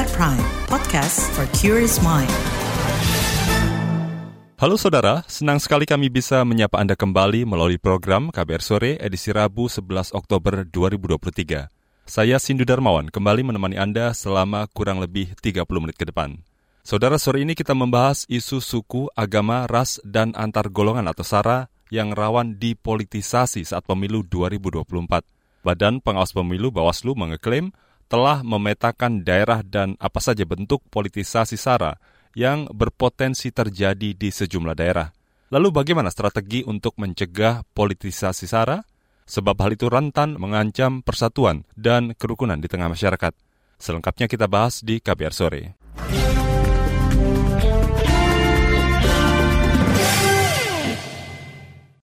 KBR Prime, podcast for curious mind. Halo saudara, senang sekali kami bisa menyapa Anda kembali melalui program KBR Sore edisi Rabu 11 Oktober 2023. Saya Sindu Darmawan kembali menemani Anda selama kurang lebih 30 menit ke depan. Saudara, sore ini kita membahas isu suku, agama, ras, dan antar golongan atau SARA yang rawan dipolitisasi saat pemilu 2024. Badan Pengawas Pemilu Bawaslu mengeklaim telah memetakan daerah dan apa saja bentuk politisasi SARA yang berpotensi terjadi di sejumlah daerah. Lalu bagaimana strategi untuk mencegah politisasi SARA? Sebab hal itu rentan mengancam persatuan dan kerukunan di tengah masyarakat. Selengkapnya kita bahas di KBR Sore.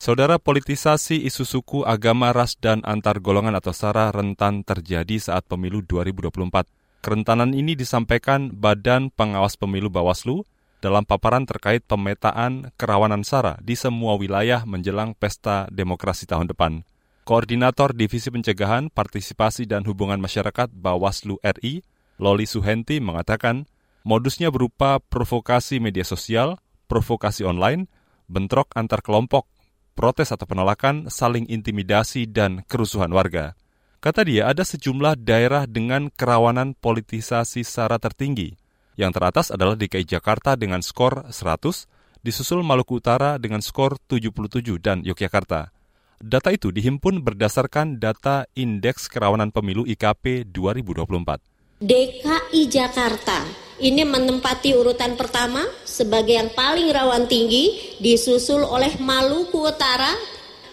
Saudara politisasi isu suku, agama, ras, dan antar golongan atau SARA rentan terjadi saat pemilu 2024. Kerentanan ini disampaikan Badan Pengawas Pemilu Bawaslu dalam paparan terkait pemetaan kerawanan SARA di semua wilayah menjelang pesta demokrasi tahun depan. Koordinator Divisi Pencegahan, Partisipasi dan Hubungan Masyarakat Bawaslu RI, Loli Suhenti mengatakan, modusnya berupa provokasi media sosial, provokasi online, bentrok antar kelompok, protes atau penolakan, saling intimidasi, dan kerusuhan warga. Kata dia, ada sejumlah daerah dengan kerawanan politisasi SARA tertinggi. Yang teratas adalah DKI Jakarta dengan skor 100, disusul Maluku Utara dengan skor 77 dan Yogyakarta. Data itu dihimpun berdasarkan data Indeks Kerawanan Pemilu IKP 2024. DKI Jakarta ini menempati urutan pertama sebagai yang paling rawan tinggi disusul oleh Maluku Utara,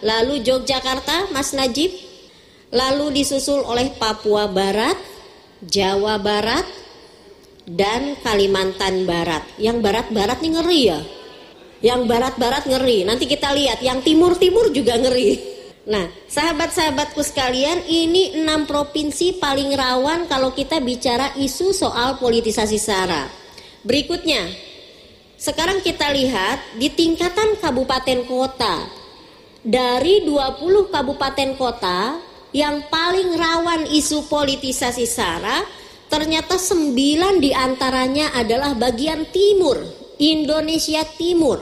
lalu Yogyakarta, Mas Najib, lalu disusul oleh Papua Barat, Jawa Barat, dan Kalimantan Barat. Yang barat-barat nih ngeri ya. Yang barat-barat ngeri. Nanti kita lihat yang timur-timur juga ngeri. Nah, sahabat-sahabatku sekalian, ini enam provinsi paling rawan kalau kita bicara isu soal politisasi SARA. Berikutnya, sekarang kita lihat di tingkatan kabupaten kota. Dari 20 kabupaten kota yang paling rawan isu politisasi SARA, ternyata 9 di antaranya adalah bagian timur, Indonesia Timur.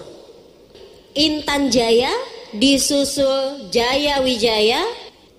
Intan Jaya, disusul Jaya Wijaya,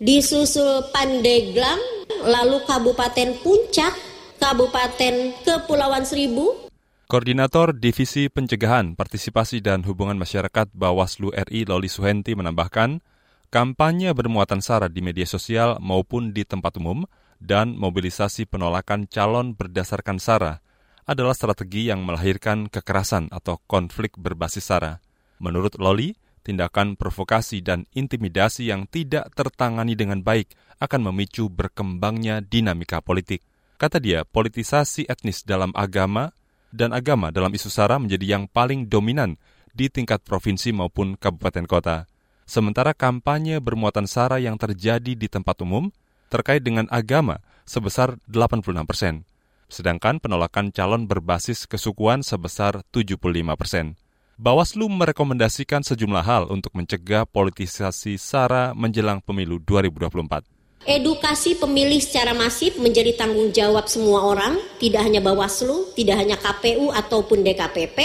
disusul Pandeglang, lalu Kabupaten Puncak, Kabupaten Kepulauan Seribu. Koordinator Divisi Pencegahan, Partisipasi dan Hubungan Masyarakat Bawaslu RI Loli Suhenti menambahkan, kampanye bermuatan sara di media sosial maupun di tempat umum dan mobilisasi penolakan calon berdasarkan sara adalah strategi yang melahirkan kekerasan atau konflik berbasis sara. Menurut Loli, tindakan provokasi dan intimidasi yang tidak tertangani dengan baik akan memicu berkembangnya dinamika politik. Kata dia, politisasi etnis dalam agama dan agama dalam isu SARA menjadi yang paling dominan di tingkat provinsi maupun kabupaten kota. Sementara kampanye bermuatan SARA yang terjadi di tempat umum terkait dengan agama sebesar 86 persen, sedangkan penolakan calon berbasis kesukuan sebesar 75 persen. Bawaslu merekomendasikan sejumlah hal untuk mencegah politisasi SARA menjelang pemilu 2024. Edukasi pemilih secara masif menjadi tanggung jawab semua orang, tidak hanya Bawaslu, tidak hanya KPU ataupun DKPP,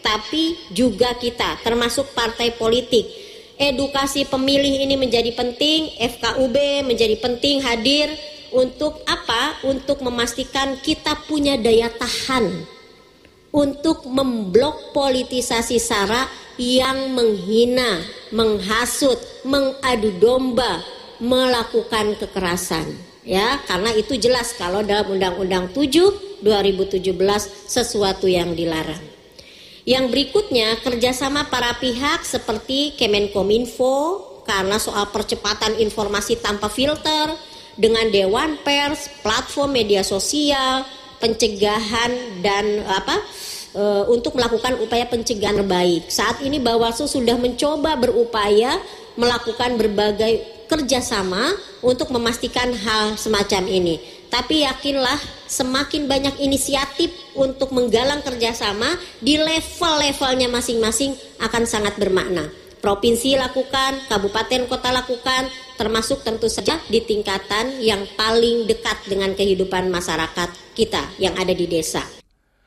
tapi juga kita, termasuk partai politik. Edukasi pemilih ini menjadi penting, FKUB menjadi penting hadir untuk apa? Untuk memastikan kita punya daya tahan untuk memblok politisasi SARA yang menghina, menghasut, mengadu domba, melakukan kekerasan. Ya, karena itu jelas kalau dalam Undang-Undang 7 2017 sesuatu yang dilarang. Yang berikutnya kerjasama para pihak seperti Kemenkominfo karena soal percepatan informasi tanpa filter dengan Dewan Pers, platform media sosial, pencegahan dan apa e, untuk melakukan upaya pencegahan terbaik. Saat ini Bawaslu sudah mencoba berupaya melakukan berbagai kerjasama untuk memastikan hal semacam ini. Tapi yakinlah semakin banyak inisiatif untuk menggalang kerjasama di level-levelnya masing-masing akan sangat bermakna. Provinsi lakukan, kabupaten kota lakukan, termasuk tentu saja di tingkatan yang paling dekat dengan kehidupan masyarakat kita yang ada di desa.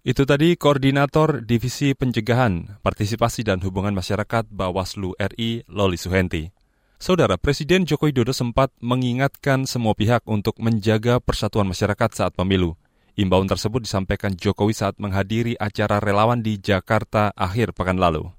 Itu tadi Koordinator Divisi Pencegahan, Partisipasi dan Hubungan Masyarakat Bawaslu RI, Loli Suhenti. Saudara Presiden Joko Widodo sempat mengingatkan semua pihak untuk menjaga persatuan masyarakat saat pemilu. Imbauan tersebut disampaikan Jokowi saat menghadiri acara relawan di Jakarta akhir pekan lalu.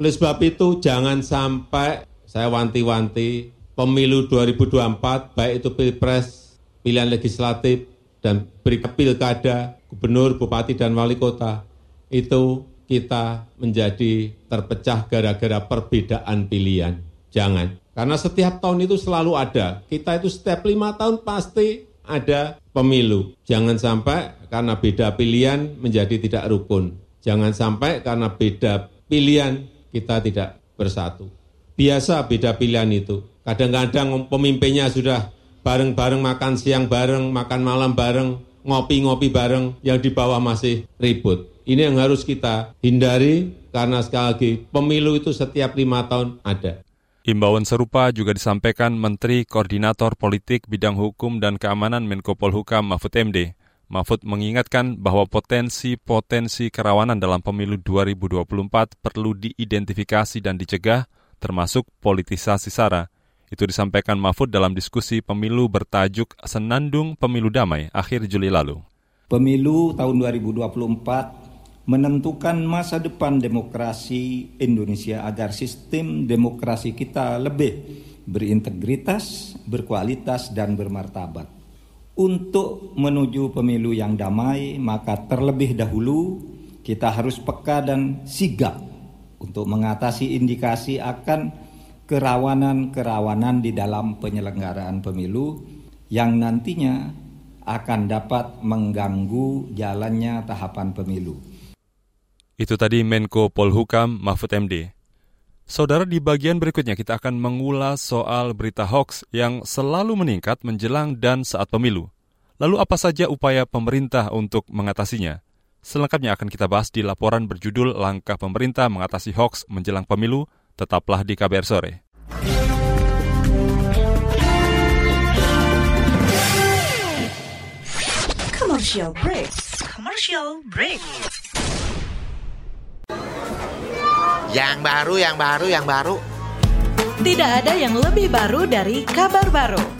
Oleh sebab itu jangan sampai saya wanti-wanti pemilu 2024 baik itu pilpres, pilihan legislatif, dan pilkada, gubernur, bupati, dan wali kota itu kita menjadi terpecah gara-gara perbedaan pilihan. Jangan. Karena setiap tahun itu selalu ada. Kita itu setiap lima tahun pasti ada pemilu. Jangan sampai karena beda pilihan menjadi tidak rukun. Jangan sampai karena beda pilihan kita tidak bersatu. Biasa beda pilihan itu. Kadang-kadang pemimpinnya sudah bareng-bareng makan siang bareng, makan malam bareng, ngopi-ngopi bareng, yang di bawah masih ribut. Ini yang harus kita hindari karena sekali lagi pemilu itu setiap lima tahun ada. Imbauan serupa juga disampaikan Menteri Koordinator Politik Bidang Hukum dan Keamanan Menko Polhukam Mahfud MD. Mahfud mengingatkan bahwa potensi-potensi kerawanan dalam pemilu 2024 perlu diidentifikasi dan dicegah, termasuk politisasi SARA. Itu disampaikan Mahfud dalam diskusi pemilu bertajuk Senandung Pemilu Damai akhir Juli lalu. Pemilu tahun 2024 menentukan masa depan demokrasi Indonesia agar sistem demokrasi kita lebih berintegritas, berkualitas, dan bermartabat untuk menuju pemilu yang damai, maka terlebih dahulu kita harus peka dan sigap untuk mengatasi indikasi akan kerawanan-kerawanan di dalam penyelenggaraan pemilu yang nantinya akan dapat mengganggu jalannya tahapan pemilu. Itu tadi Menko Polhukam Mahfud MD. Saudara, di bagian berikutnya kita akan mengulas soal berita hoax yang selalu meningkat menjelang dan saat pemilu. Lalu apa saja upaya pemerintah untuk mengatasinya? Selengkapnya akan kita bahas di laporan berjudul Langkah Pemerintah Mengatasi Hoax Menjelang Pemilu. Tetaplah di KBR Sore. Commercial break. Commercial break. Yang baru, yang baru, yang baru. Tidak ada yang lebih baru dari kabar baru.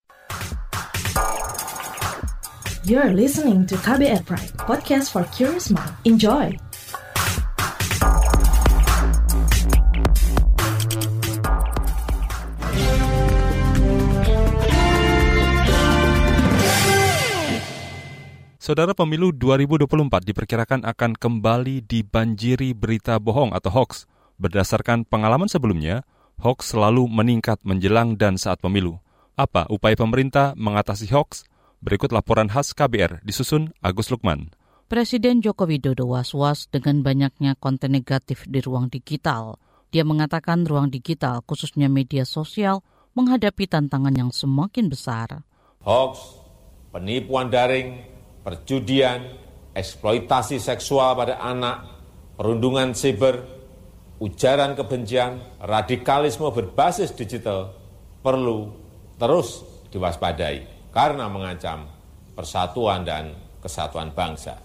You're listening to KBR Pride, podcast for curious mind. Enjoy! Saudara pemilu 2024 diperkirakan akan kembali dibanjiri berita bohong atau hoax. Berdasarkan pengalaman sebelumnya, hoax selalu meningkat menjelang dan saat pemilu. Apa upaya pemerintah mengatasi hoax? Berikut laporan khas KBR disusun Agus Lukman. Presiden Joko Widodo was-was dengan banyaknya konten negatif di ruang digital. Dia mengatakan ruang digital, khususnya media sosial, menghadapi tantangan yang semakin besar. Hoax, penipuan daring, perjudian, eksploitasi seksual pada anak, perundungan siber, ujaran kebencian, radikalisme berbasis digital perlu terus diwaspadai karena mengancam persatuan dan kesatuan bangsa.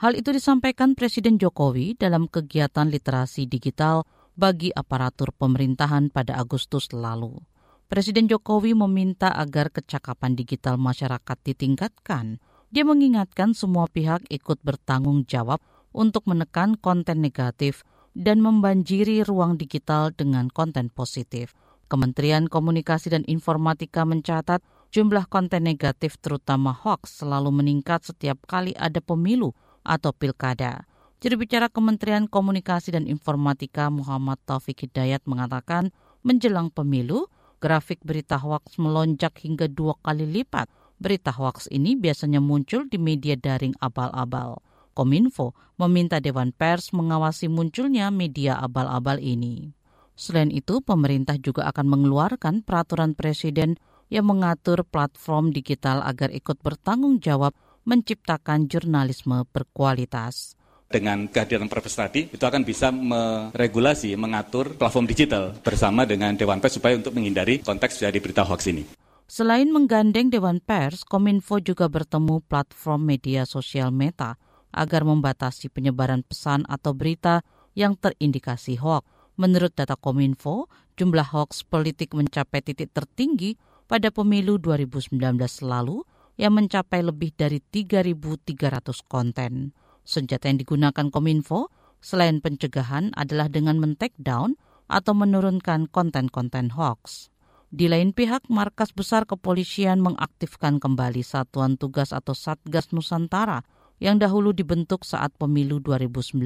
Hal itu disampaikan Presiden Jokowi dalam kegiatan literasi digital bagi aparatur pemerintahan pada Agustus lalu. Presiden Jokowi meminta agar kecakapan digital masyarakat ditingkatkan dia mengingatkan semua pihak ikut bertanggung jawab untuk menekan konten negatif dan membanjiri ruang digital dengan konten positif. Kementerian Komunikasi dan Informatika mencatat jumlah konten negatif terutama hoax selalu meningkat setiap kali ada pemilu atau pilkada. Juru bicara Kementerian Komunikasi dan Informatika Muhammad Taufik Hidayat mengatakan menjelang pemilu, grafik berita hoaks melonjak hingga dua kali lipat. Berita hoaks ini biasanya muncul di media daring abal-abal. Kominfo meminta Dewan Pers mengawasi munculnya media abal-abal ini. Selain itu, pemerintah juga akan mengeluarkan peraturan presiden yang mengatur platform digital agar ikut bertanggung jawab menciptakan jurnalisme berkualitas dengan kehadiran Perpres tadi itu akan bisa meregulasi, mengatur platform digital bersama dengan Dewan Pers supaya untuk menghindari konteks dari berita hoax ini. Selain menggandeng Dewan Pers, Kominfo juga bertemu platform media sosial Meta agar membatasi penyebaran pesan atau berita yang terindikasi hoax. Menurut data Kominfo, jumlah hoax politik mencapai titik tertinggi pada pemilu 2019 lalu yang mencapai lebih dari 3.300 konten. Senjata yang digunakan Kominfo selain pencegahan adalah dengan men-take down atau menurunkan konten-konten hoax. Di lain pihak, markas besar kepolisian mengaktifkan kembali Satuan Tugas atau Satgas Nusantara yang dahulu dibentuk saat pemilu 2019.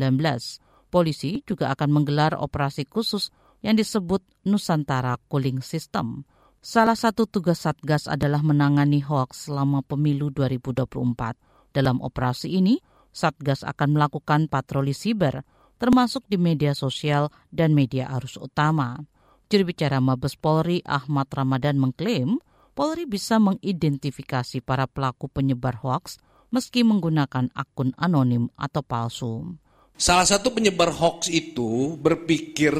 Polisi juga akan menggelar operasi khusus yang disebut Nusantara Cooling System. Salah satu tugas Satgas adalah menangani hoax selama pemilu 2024. Dalam operasi ini, Satgas akan melakukan patroli siber, termasuk di media sosial dan media arus utama. Juru bicara Mabes Polri Ahmad Ramadan mengklaim Polri bisa mengidentifikasi para pelaku penyebar hoaks meski menggunakan akun anonim atau palsu. Salah satu penyebar hoaks itu berpikir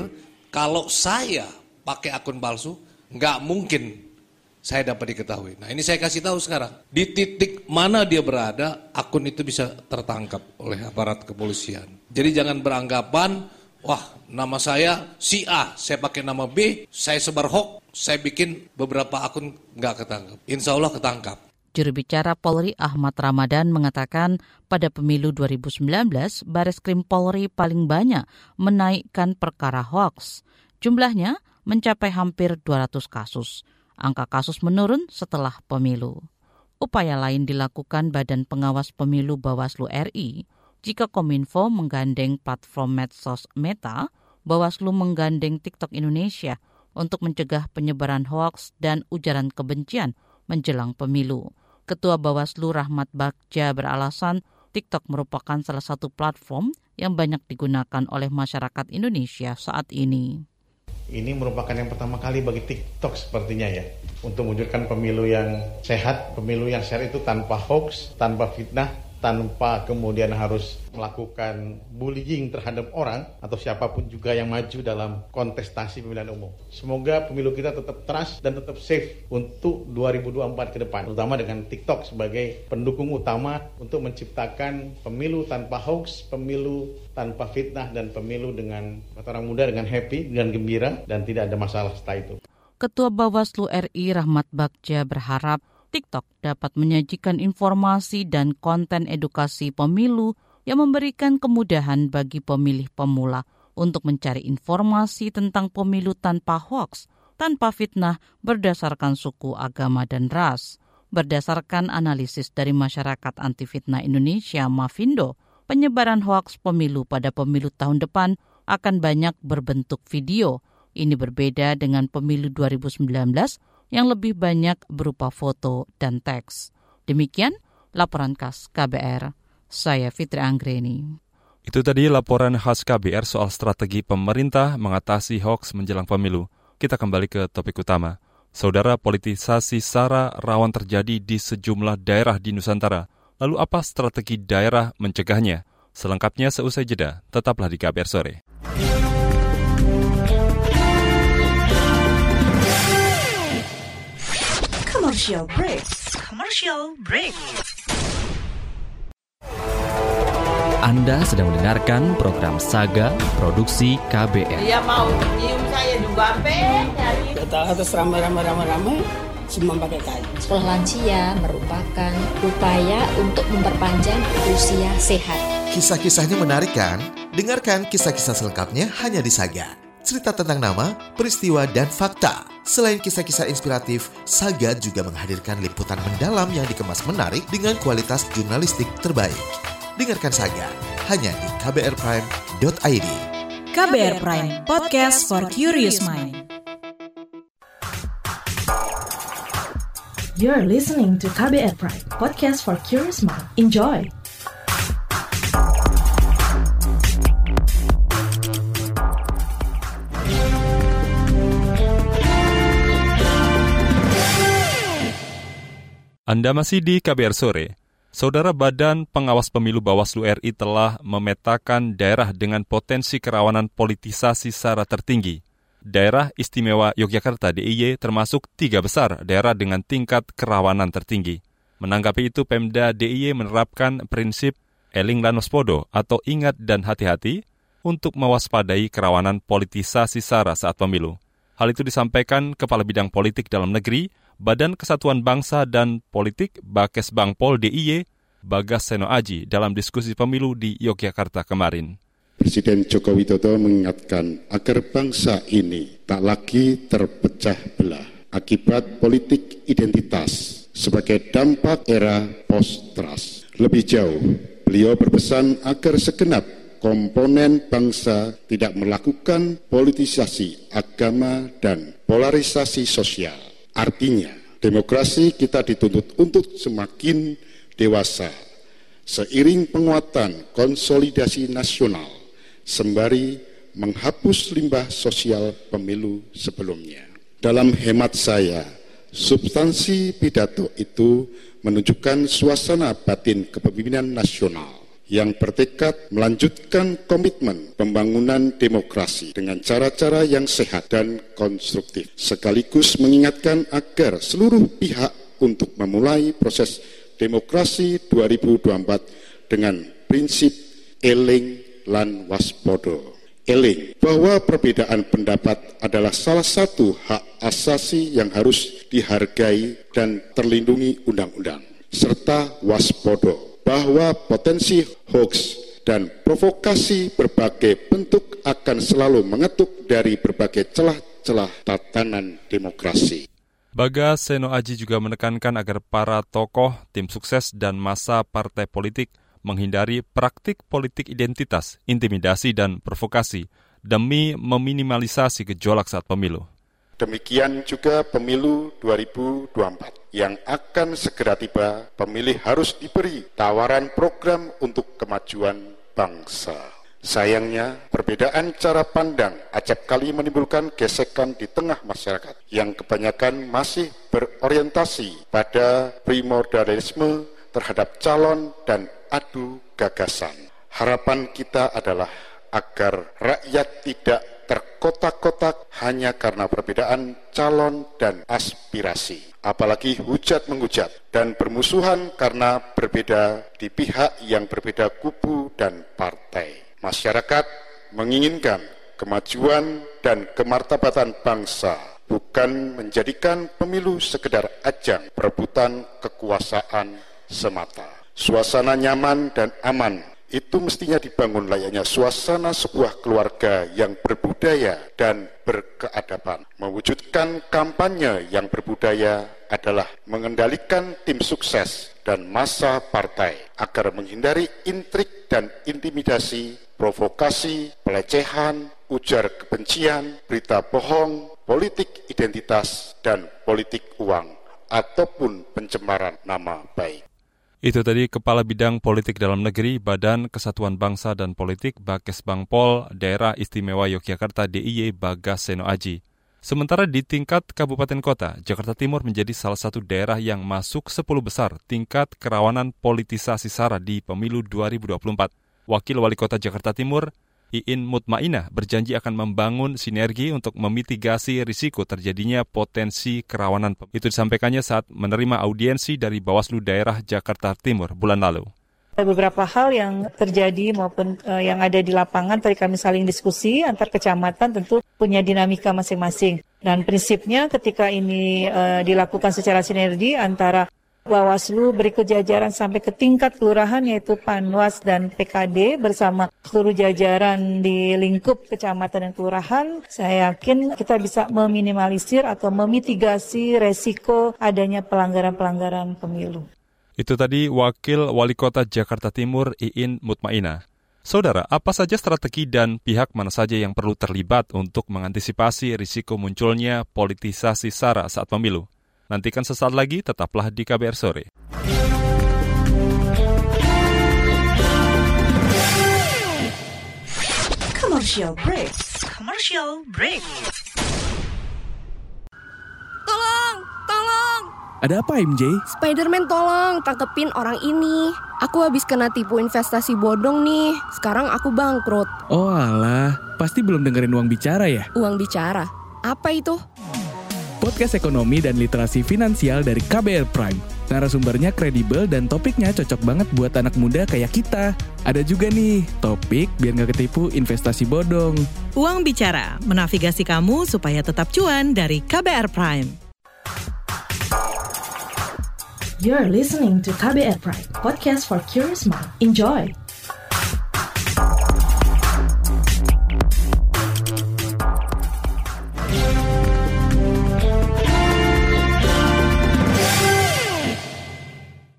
kalau saya pakai akun palsu, nggak mungkin saya dapat diketahui. Nah ini saya kasih tahu sekarang. Di titik mana dia berada, akun itu bisa tertangkap oleh aparat kepolisian. Jadi jangan beranggapan, wah nama saya si A, saya pakai nama B, saya sebar hoax, saya bikin beberapa akun nggak ketangkap. Insya Allah ketangkap. Juru bicara Polri Ahmad Ramadan mengatakan pada pemilu 2019, Baris Krim Polri paling banyak menaikkan perkara hoax. Jumlahnya mencapai hampir 200 kasus. Angka kasus menurun setelah pemilu. Upaya lain dilakukan Badan Pengawas Pemilu Bawaslu RI. Jika Kominfo menggandeng platform medsos Meta, Bawaslu menggandeng TikTok Indonesia untuk mencegah penyebaran hoaks dan ujaran kebencian menjelang pemilu. Ketua Bawaslu Rahmat Bagja beralasan TikTok merupakan salah satu platform yang banyak digunakan oleh masyarakat Indonesia saat ini ini merupakan yang pertama kali bagi TikTok sepertinya ya. Untuk mewujudkan pemilu yang sehat, pemilu yang sehat itu tanpa hoax, tanpa fitnah, tanpa kemudian harus melakukan bullying terhadap orang atau siapa pun juga yang maju dalam kontestasi pemilihan umum. Semoga pemilu kita tetap trust dan tetap safe untuk 2024 ke depan, terutama dengan TikTok sebagai pendukung utama untuk menciptakan pemilu tanpa hoax, pemilu tanpa fitnah dan pemilu dengan orang muda dengan happy, dengan gembira dan tidak ada masalah setelah itu. Ketua Bawaslu RI Rahmat Bagja berharap TikTok dapat menyajikan informasi dan konten edukasi pemilu yang memberikan kemudahan bagi pemilih pemula untuk mencari informasi tentang pemilu tanpa hoax, tanpa fitnah berdasarkan suku, agama, dan ras. Berdasarkan analisis dari Masyarakat Anti Fitnah Indonesia, Mavindo, penyebaran hoax pemilu pada pemilu tahun depan akan banyak berbentuk video. Ini berbeda dengan pemilu 2019 yang lebih banyak berupa foto dan teks. Demikian laporan khas KBR. Saya Fitri Anggreni. Itu tadi laporan khas KBR soal strategi pemerintah mengatasi hoax menjelang pemilu. Kita kembali ke topik utama. Saudara politisasi SARA rawan terjadi di sejumlah daerah di Nusantara. Lalu apa strategi daerah mencegahnya? Selengkapnya seusai jeda, tetaplah di KBR sore. Commercial break. Commercial break. Anda sedang mendengarkan program Saga Produksi KBR. Dia mau nyium saya juga, nyari. Atas ramai-ramai ramai-ramai semua pakai kain. Sekolah lansia merupakan upaya untuk memperpanjang usia sehat. Kisah-kisahnya menarik kan? Dengarkan kisah-kisah selengkapnya hanya di Saga cerita tentang nama, peristiwa, dan fakta. Selain kisah-kisah inspiratif, Saga juga menghadirkan liputan mendalam yang dikemas menarik dengan kualitas jurnalistik terbaik. Dengarkan Saga hanya di kbrprime.id. KBR Prime, podcast for curious mind. You're listening to KBR Pride, podcast for curious mind. Enjoy! Anda masih di KBR Sore. Saudara Badan Pengawas Pemilu Bawaslu RI telah memetakan daerah dengan potensi kerawanan politisasi secara tertinggi. Daerah Istimewa Yogyakarta DIY termasuk tiga besar daerah dengan tingkat kerawanan tertinggi. Menanggapi itu, Pemda DIY menerapkan prinsip Eling dan Waspodo atau ingat dan hati-hati untuk mewaspadai kerawanan politisasi SARA saat pemilu. Hal itu disampaikan Kepala Bidang Politik Dalam Negeri, Badan Kesatuan Bangsa dan Politik Bakes Bangpol DIY, Bagas Seno Aji dalam diskusi pemilu di Yogyakarta kemarin. Presiden Joko Widodo mengingatkan agar bangsa ini tak lagi terpecah belah akibat politik identitas sebagai dampak era post-trust. Lebih jauh, beliau berpesan agar segenap komponen bangsa tidak melakukan politisasi agama dan polarisasi sosial. Artinya, demokrasi kita dituntut untuk semakin dewasa seiring penguatan konsolidasi nasional sembari menghapus limbah sosial pemilu sebelumnya. Dalam hemat saya, substansi pidato itu menunjukkan suasana batin kepemimpinan nasional yang bertekad melanjutkan komitmen pembangunan demokrasi dengan cara-cara yang sehat dan konstruktif, sekaligus mengingatkan agar seluruh pihak untuk memulai proses demokrasi 2024 dengan prinsip eling lan waspodo. Eling bahwa perbedaan pendapat adalah salah satu hak asasi yang harus dihargai dan terlindungi undang-undang, serta waspodo bahwa potensi hoax dan provokasi berbagai bentuk akan selalu mengetuk dari berbagai celah-celah tatanan demokrasi. Bagas Seno Aji juga menekankan agar para tokoh, tim sukses, dan masa partai politik menghindari praktik politik identitas, intimidasi, dan provokasi demi meminimalisasi gejolak saat pemilu. Demikian juga pemilu 2024 yang akan segera tiba, pemilih harus diberi tawaran program untuk kemajuan bangsa. Sayangnya, perbedaan cara pandang acap kali menimbulkan gesekan di tengah masyarakat yang kebanyakan masih berorientasi pada primordialisme terhadap calon dan adu gagasan. Harapan kita adalah agar rakyat tidak terkotak-kotak hanya karena perbedaan calon dan aspirasi. Apalagi hujat menghujat dan bermusuhan karena berbeda di pihak yang berbeda kubu dan partai. Masyarakat menginginkan kemajuan dan kemartabatan bangsa bukan menjadikan pemilu sekedar ajang perebutan kekuasaan semata. Suasana nyaman dan aman itu mestinya dibangun layaknya suasana sebuah keluarga yang berbudaya dan berkeadaban. Mewujudkan kampanye yang berbudaya adalah mengendalikan tim sukses dan masa partai agar menghindari intrik dan intimidasi, provokasi, pelecehan, ujar kebencian, berita bohong, politik identitas, dan politik uang ataupun pencemaran nama baik. Itu tadi Kepala Bidang Politik Dalam Negeri Badan Kesatuan Bangsa dan Politik Bakes Bangpol Daerah Istimewa Yogyakarta DIY Bagas Seno Aji. Sementara di tingkat kabupaten kota, Jakarta Timur menjadi salah satu daerah yang masuk 10 besar tingkat kerawanan politisasi SARA di pemilu 2024. Wakil Wali Kota Jakarta Timur, Iin Mutmainah berjanji akan membangun sinergi untuk memitigasi risiko terjadinya potensi kerawanan. Itu disampaikannya saat menerima audiensi dari Bawaslu Daerah Jakarta Timur bulan lalu. Beberapa hal yang terjadi maupun uh, yang ada di lapangan tadi kami saling diskusi antar kecamatan tentu punya dinamika masing-masing. Dan prinsipnya ketika ini uh, dilakukan secara sinergi antara Bawaslu berikut jajaran sampai ke tingkat kelurahan yaitu Panwas dan PKD bersama seluruh jajaran di lingkup kecamatan dan kelurahan. Saya yakin kita bisa meminimalisir atau memitigasi resiko adanya pelanggaran-pelanggaran pemilu. Itu tadi Wakil Wali Kota Jakarta Timur Iin Mutmaina. Saudara, apa saja strategi dan pihak mana saja yang perlu terlibat untuk mengantisipasi risiko munculnya politisasi SARA saat pemilu? Nantikan sesaat lagi, tetaplah di KBR Sore. Commercial break. Commercial break. Tolong, tolong. Ada apa MJ? Spiderman tolong tangkepin orang ini. Aku habis kena tipu investasi bodong nih. Sekarang aku bangkrut. Oh alah, pasti belum dengerin uang bicara ya? Uang bicara? Apa itu? Podcast ekonomi dan literasi finansial dari KBR Prime. Narasumbernya kredibel dan topiknya cocok banget buat anak muda kayak kita. Ada juga nih, topik biar nggak ketipu investasi bodong. Uang Bicara, menavigasi kamu supaya tetap cuan dari KBR Prime. You're listening to KBR Prime, podcast for curious mind. Enjoy!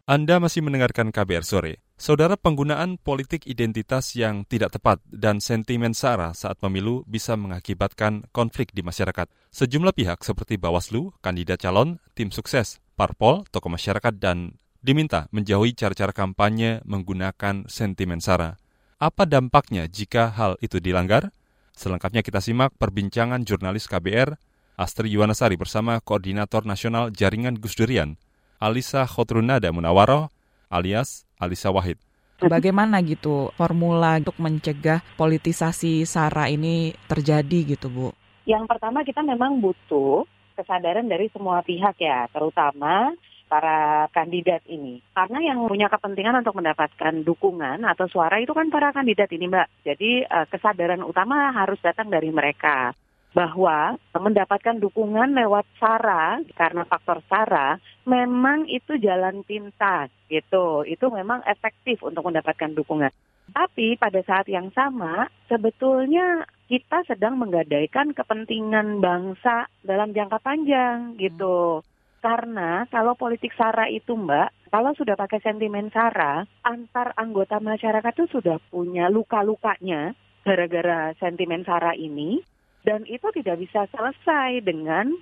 Anda masih mendengarkan KBR Sore. Saudara penggunaan politik identitas yang tidak tepat dan sentimen sara saat pemilu bisa mengakibatkan konflik di masyarakat. Sejumlah pihak seperti Bawaslu, kandidat calon, tim sukses, parpol, tokoh masyarakat, dan diminta menjauhi cara-cara kampanye menggunakan sentimen sara. Apa dampaknya jika hal itu dilanggar? Selengkapnya kita simak perbincangan jurnalis KBR, Astri Yuwanasari bersama Koordinator Nasional Jaringan Gus Durian, Alisa Khotrunada Munawaroh alias Alisa Wahid. Bagaimana gitu formula untuk mencegah politisasi SARA ini terjadi gitu Bu? Yang pertama kita memang butuh kesadaran dari semua pihak ya, terutama para kandidat ini. Karena yang punya kepentingan untuk mendapatkan dukungan atau suara itu kan para kandidat ini Mbak. Jadi kesadaran utama harus datang dari mereka bahwa mendapatkan dukungan lewat SARA karena faktor SARA memang itu jalan pintas gitu. Itu memang efektif untuk mendapatkan dukungan. Tapi pada saat yang sama sebetulnya kita sedang menggadaikan kepentingan bangsa dalam jangka panjang gitu. Karena kalau politik SARA itu Mbak, kalau sudah pakai sentimen SARA, antar anggota masyarakat itu sudah punya luka-lukanya gara-gara sentimen SARA ini dan itu tidak bisa selesai dengan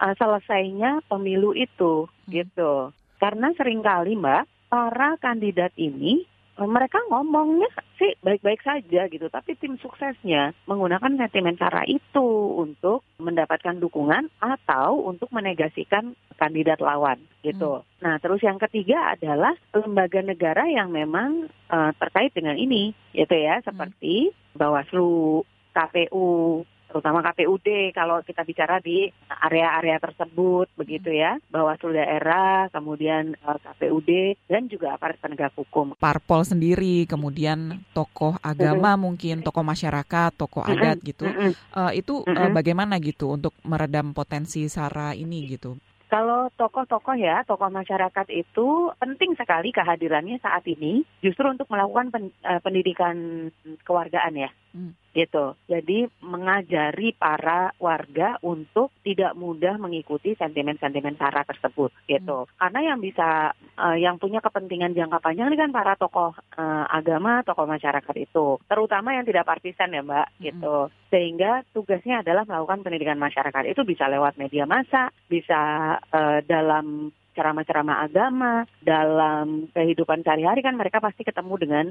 uh, selesainya pemilu itu gitu karena sering kali mbak para kandidat ini mereka ngomongnya sih baik-baik saja gitu tapi tim suksesnya menggunakan sentimen cara itu untuk mendapatkan dukungan atau untuk menegasikan kandidat lawan gitu. Hmm. Nah, terus yang ketiga adalah lembaga negara yang memang uh, terkait dengan ini gitu ya seperti Bawaslu, KPU, terutama KPUD kalau kita bicara di area-area tersebut begitu ya Bawaslu daerah kemudian uh, KPUD dan juga aparat penegak hukum parpol sendiri kemudian tokoh agama mm-hmm. mungkin tokoh masyarakat tokoh mm-hmm. adat gitu mm-hmm. uh, itu uh, bagaimana gitu untuk meredam potensi sara ini gitu kalau tokoh-tokoh ya, tokoh masyarakat itu penting sekali kehadirannya saat ini justru untuk melakukan pen, uh, pendidikan kewargaan ya. Hmm. Gitu. Jadi mengajari para warga untuk tidak mudah mengikuti sentimen-sentimen sara tersebut gitu. Hmm. Karena yang bisa uh, yang punya kepentingan jangka panjang ini kan para tokoh uh, agama, tokoh masyarakat itu, terutama yang tidak partisan ya, Mbak, hmm. gitu. Sehingga tugasnya adalah melakukan pendidikan masyarakat. Itu bisa lewat media massa, bisa uh, dalam ceramah-ceramah agama, dalam kehidupan sehari-hari kan mereka pasti ketemu dengan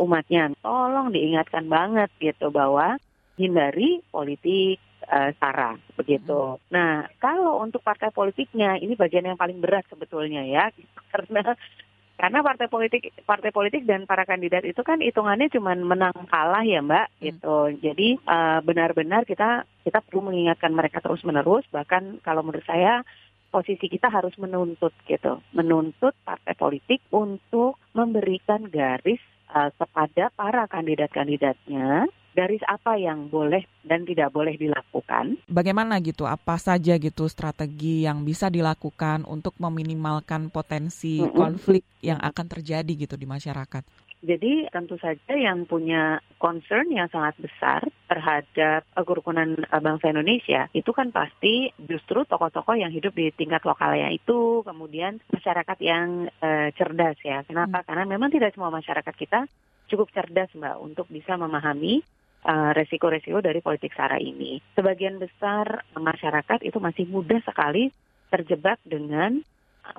umatnya. Tolong diingatkan banget gitu bahwa hindari politik uh, sara begitu. Hmm. Nah, kalau untuk partai politiknya ini bagian yang paling berat sebetulnya ya karena karena partai politik partai politik dan para kandidat itu kan hitungannya cuma menang kalah ya mbak hmm. gitu jadi uh, benar-benar kita kita perlu mengingatkan mereka terus menerus bahkan kalau menurut saya posisi kita harus menuntut gitu menuntut partai politik untuk memberikan garis uh, kepada para kandidat-kandidatnya garis apa yang boleh dan tidak boleh dilakukan. Bagaimana gitu? Apa saja gitu strategi yang bisa dilakukan untuk meminimalkan potensi mm -hmm. konflik yang akan terjadi gitu di masyarakat? Jadi tentu saja yang punya concern yang sangat besar terhadap kerukunan eh, bangsa Indonesia itu kan pasti justru tokoh-tokoh yang hidup di tingkat lokalnya itu, kemudian masyarakat yang uh, cerdas ya. Kenapa? Hmm. Karena memang tidak semua masyarakat kita cukup cerdas mbak untuk bisa memahami uh, resiko-resiko dari politik sara ini. Sebagian besar masyarakat itu masih mudah sekali terjebak dengan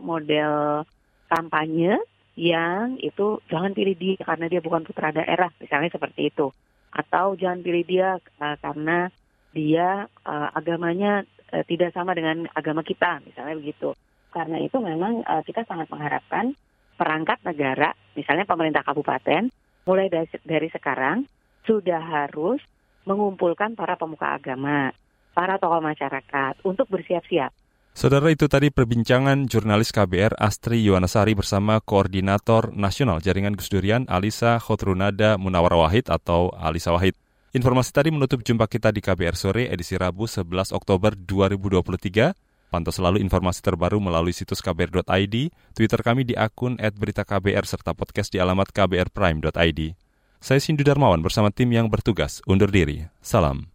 model kampanye yang itu jangan pilih dia karena dia bukan putra daerah, misalnya seperti itu. Atau jangan pilih dia uh, karena dia uh, agamanya uh, tidak sama dengan agama kita, misalnya begitu. Karena itu memang uh, kita sangat mengharapkan perangkat negara, misalnya pemerintah kabupaten, mulai dari, dari sekarang sudah harus mengumpulkan para pemuka agama, para tokoh masyarakat untuk bersiap-siap Saudara itu tadi perbincangan jurnalis KBR Astri Yuwanasari bersama Koordinator Nasional Jaringan Gus Durian Alisa Khotrunada Munawar Wahid atau Alisa Wahid. Informasi tadi menutup jumpa kita di KBR Sore edisi Rabu 11 Oktober 2023. Pantau selalu informasi terbaru melalui situs kbr.id, Twitter kami di akun @beritaKBR serta podcast di alamat kbrprime.id. Saya Sindu Darmawan bersama tim yang bertugas undur diri. Salam.